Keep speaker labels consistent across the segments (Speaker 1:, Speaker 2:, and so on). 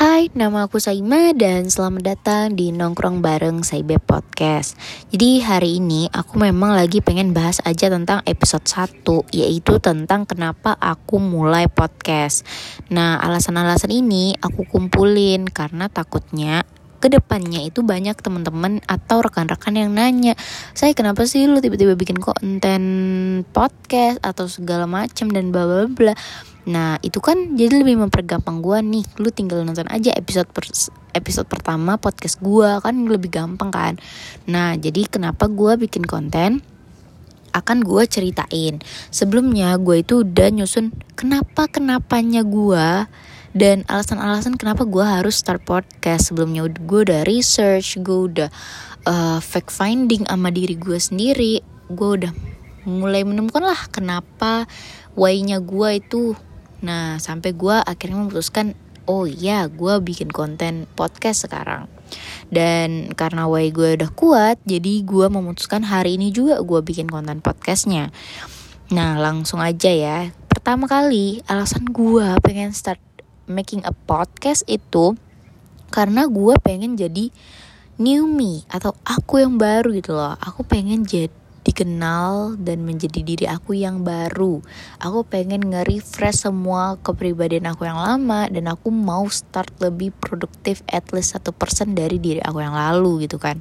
Speaker 1: Hai, nama aku Saima dan selamat datang di Nongkrong Bareng Saibe Podcast. Jadi hari ini aku memang lagi pengen bahas aja tentang episode 1 Yaitu tentang kenapa aku mulai podcast Nah alasan-alasan ini aku kumpulin karena takutnya ke depannya itu banyak teman-teman atau rekan-rekan yang nanya saya kenapa sih lu tiba-tiba bikin konten podcast atau segala macam dan bla bla bla nah itu kan jadi lebih mempergampang gue nih. Lu tinggal nonton aja episode per, episode pertama podcast gue kan lebih gampang kan. Nah jadi kenapa gue bikin konten? Akan gue ceritain. Sebelumnya gue itu udah nyusun kenapa kenapanya gue dan alasan-alasan kenapa gue harus start podcast. Sebelumnya gue udah research gue udah uh, fact finding sama diri gue sendiri. Gue udah mulai menemukan lah kenapa why-nya gue itu nah sampai gue akhirnya memutuskan oh iya gue bikin konten podcast sekarang. Dan karena why gue udah kuat jadi gue memutuskan hari ini juga gue bikin konten podcastnya. Nah langsung aja ya. Pertama kali alasan gue pengen start making a podcast itu karena gue pengen jadi new me atau aku yang baru gitu loh. Aku pengen jadi dikenal dan menjadi diri aku yang baru. Aku pengen nge-refresh semua kepribadian aku yang lama dan aku mau start lebih produktif at least satu persen dari diri aku yang lalu gitu kan.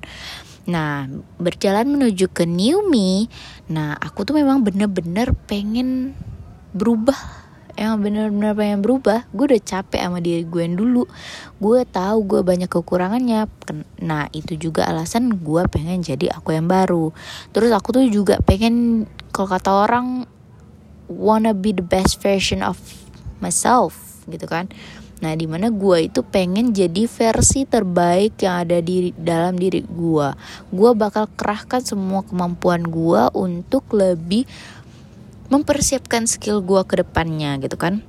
Speaker 1: Nah, berjalan menuju ke new me, nah aku tuh memang bener-bener pengen berubah yang bener-bener pengen berubah. Gue udah capek sama diri gue yang dulu. Gue tahu gue banyak kekurangannya. Nah itu juga alasan gue pengen jadi aku yang baru. Terus aku tuh juga pengen kalau kata orang wanna be the best version of myself gitu kan. Nah, di mana gue itu pengen jadi versi terbaik yang ada di dalam diri gue. Gue bakal kerahkan semua kemampuan gue untuk lebih mempersiapkan skill gue ke depannya gitu kan.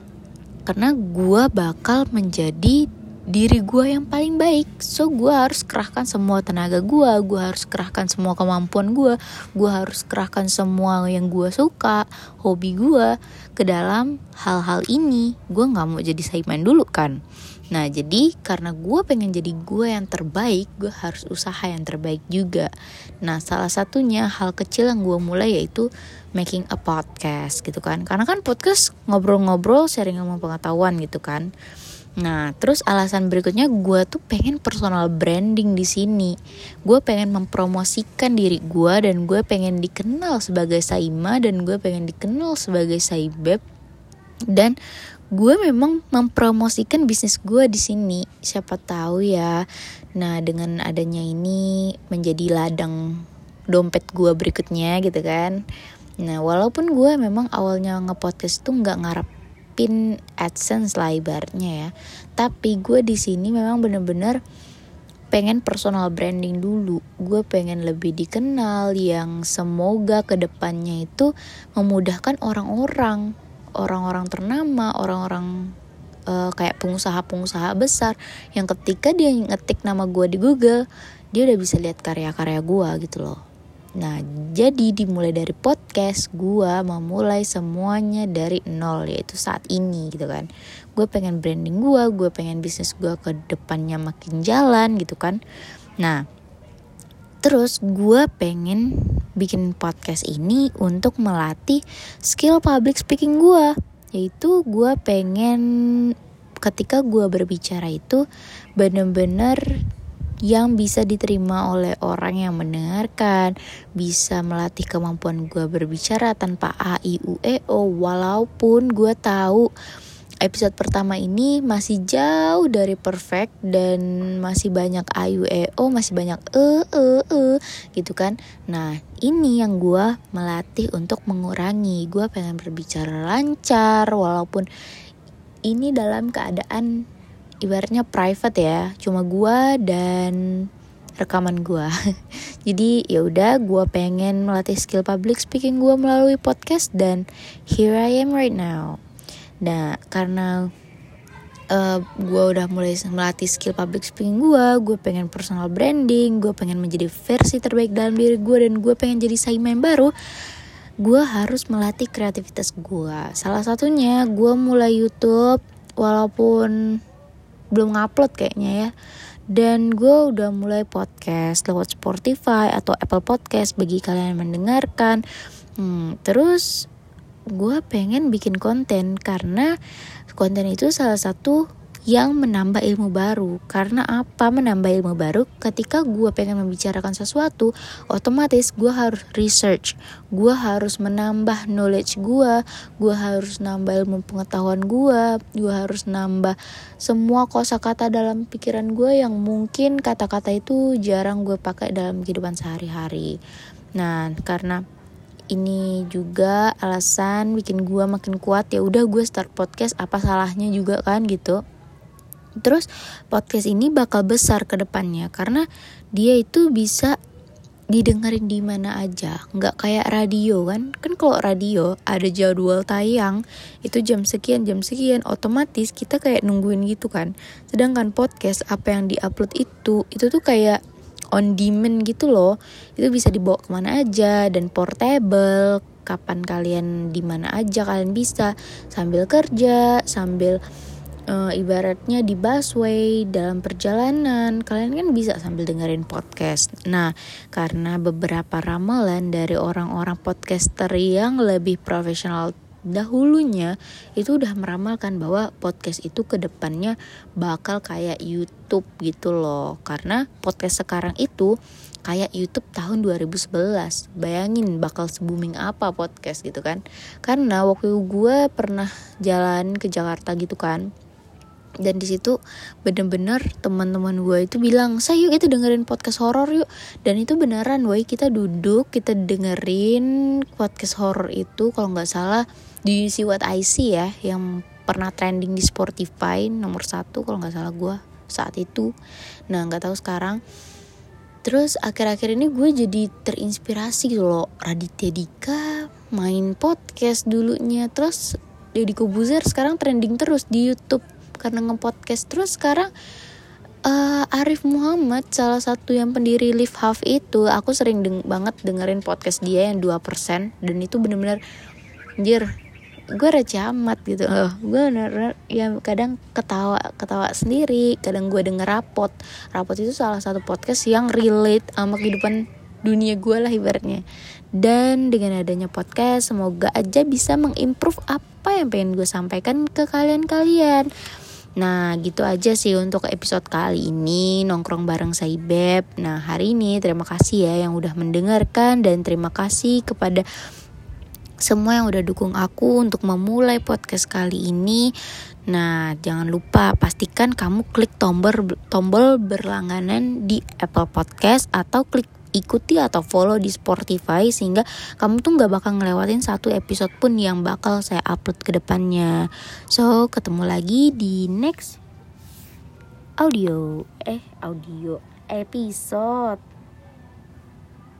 Speaker 1: Karena gue bakal menjadi diri gue yang paling baik. So gue harus kerahkan semua tenaga gue gue harus kerahkan semua kemampuan gue gue harus kerahkan semua yang gue suka hobi gue ke dalam hal-hal ini. Gue nggak mau jadi saiman dulu kan Nah jadi karena gue pengen jadi gue yang terbaik Gue harus usaha yang terbaik juga Nah salah satunya hal kecil yang gue mulai yaitu Making a podcast gitu kan Karena kan podcast ngobrol-ngobrol sharing ilmu pengetahuan gitu kan Nah, terus alasan berikutnya gue tuh pengen personal branding di sini. Gue pengen mempromosikan diri gue dan gue pengen dikenal sebagai Saima dan gue pengen dikenal sebagai Saibeb. Dan gue memang mempromosikan bisnis gue di sini. Siapa tahu ya. Nah dengan adanya ini menjadi ladang dompet gue berikutnya gitu kan. Nah walaupun gue memang awalnya ngepodcast tuh nggak ngarepin adsense lah ya. Tapi gue di sini memang bener-bener pengen personal branding dulu. Gue pengen lebih dikenal yang semoga ke depannya itu memudahkan orang-orang orang-orang ternama, orang-orang uh, kayak pengusaha-pengusaha besar yang ketika dia ngetik nama gue di Google, dia udah bisa lihat karya-karya gue gitu loh. Nah, jadi dimulai dari podcast, gue memulai semuanya dari nol, yaitu saat ini gitu kan. Gue pengen branding gue, gue pengen bisnis gue ke depannya makin jalan gitu kan. Nah, terus gue pengen bikin podcast ini untuk melatih skill public speaking gue yaitu gue pengen ketika gue berbicara itu bener-bener yang bisa diterima oleh orang yang mendengarkan, bisa melatih kemampuan gue berbicara tanpa a i u e o walaupun gue tahu episode pertama ini masih jauh dari perfect dan masih banyak ayu eo masih banyak e e e gitu kan. Nah ini yang gue melatih untuk mengurangi. Gue pengen berbicara lancar walaupun ini dalam keadaan ibaratnya private ya cuma gue dan rekaman gue jadi ya udah gue pengen melatih skill public speaking gue melalui podcast dan here I am right now Nah, karena uh, gue udah mulai melatih skill public speaking gue, gue pengen personal branding, gue pengen menjadi versi terbaik dalam diri gue dan gue pengen jadi yang baru. Gue harus melatih kreativitas gue. Salah satunya gue mulai YouTube, walaupun belum ngupload kayaknya ya dan gue udah mulai podcast lewat Spotify atau Apple Podcast bagi kalian yang mendengarkan hmm, terus gue pengen bikin konten karena konten itu salah satu yang menambah ilmu baru. Karena apa menambah ilmu baru? Ketika gue pengen membicarakan sesuatu, otomatis gue harus research, gue harus menambah knowledge gue, gue harus nambah ilmu pengetahuan gue, gue harus nambah semua kosakata dalam pikiran gue yang mungkin kata-kata itu jarang gue pakai dalam kehidupan sehari-hari. Nah, karena ini juga alasan bikin gue makin kuat ya udah gue start podcast apa salahnya juga kan gitu Terus podcast ini bakal besar ke depannya karena dia itu bisa didengerin di mana aja, nggak kayak radio kan? Kan kalau radio ada jadwal tayang itu jam sekian jam sekian, otomatis kita kayak nungguin gitu kan. Sedangkan podcast apa yang diupload itu itu tuh kayak on demand gitu loh, itu bisa dibawa ke mana aja dan portable. Kapan kalian di mana aja kalian bisa sambil kerja, sambil uh, ibaratnya di busway dalam perjalanan kalian kan bisa sambil dengerin podcast. Nah, karena beberapa ramalan dari orang-orang podcaster yang lebih profesional dahulunya itu udah meramalkan bahwa podcast itu ke depannya bakal kayak YouTube gitu loh. Karena podcast sekarang itu kayak YouTube tahun 2011 bayangin bakal se-booming apa podcast gitu kan. Karena waktu gue pernah jalan ke Jakarta gitu kan dan di situ bener-bener teman-teman gue itu bilang saya yuk itu dengerin podcast horor yuk. Dan itu beneran woi kita duduk kita dengerin podcast horor itu kalau nggak salah di See What I See ya yang pernah trending di Spotify nomor satu kalau nggak salah gue saat itu. Nah nggak tahu sekarang. Terus akhir-akhir ini gue jadi terinspirasi gitu loh. Raditya Dika main podcast dulunya. Terus Deddy Kobuzer sekarang trending terus di YouTube karena ngepodcast. Terus sekarang uh, Arif Muhammad salah satu yang pendiri Live Half itu aku sering deng banget dengerin podcast dia yang 2% dan itu bener-bener anjir gue receh amat gitu. Loh gue bener, ya kadang ketawa ketawa sendiri. Kadang gue denger rapot. Rapot itu salah satu podcast yang relate sama kehidupan dunia gue lah ibaratnya. Dan dengan adanya podcast semoga aja bisa mengimprove apa yang pengen gue sampaikan ke kalian-kalian. Nah gitu aja sih untuk episode kali ini. Nongkrong bareng saya Beb. Nah hari ini terima kasih ya yang udah mendengarkan. Dan terima kasih kepada semua yang udah dukung aku untuk memulai podcast kali ini. Nah, jangan lupa pastikan kamu klik tombol tombol berlangganan di Apple Podcast atau klik ikuti atau follow di Spotify sehingga kamu tuh nggak bakal ngelewatin satu episode pun yang bakal saya upload ke depannya. So, ketemu lagi di next audio eh audio episode